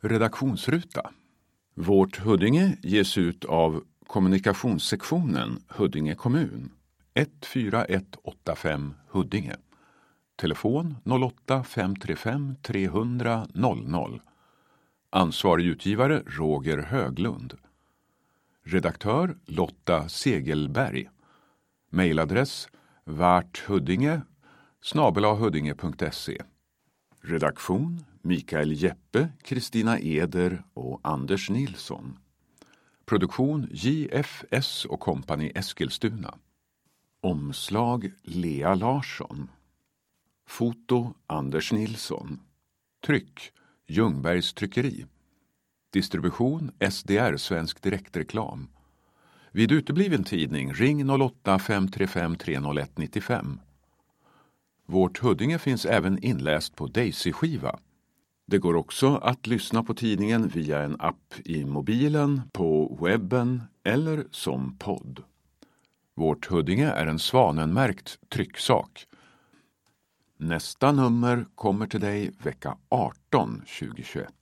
Redaktionsruta. Vårt Huddinge ges ut av kommunikationssektionen Huddinge kommun. 14185 Huddinge. Telefon 08 535 300 00. Ansvarig utgivare Roger Höglund. Redaktör Lotta Segelberg. Mejladress varthuddinge snabelahuddinge.se Redaktion Mikael Jeppe, Kristina Eder och Anders Nilsson. Produktion JFS och Company Eskilstuna. Omslag Lea Larsson. Foto Anders Nilsson. Tryck Ljungbergs tryckeri. Distribution SDR Svensk Direktreklam. Vid utebliven tidning ring 08 535 301 95. Vårt Huddinge finns även inläst på Daisy-skiva. Det går också att lyssna på tidningen via en app i mobilen, på webben eller som podd. Vårt Huddinge är en svanenmärkt trycksak. Nästa nummer kommer till dig vecka 18 2021.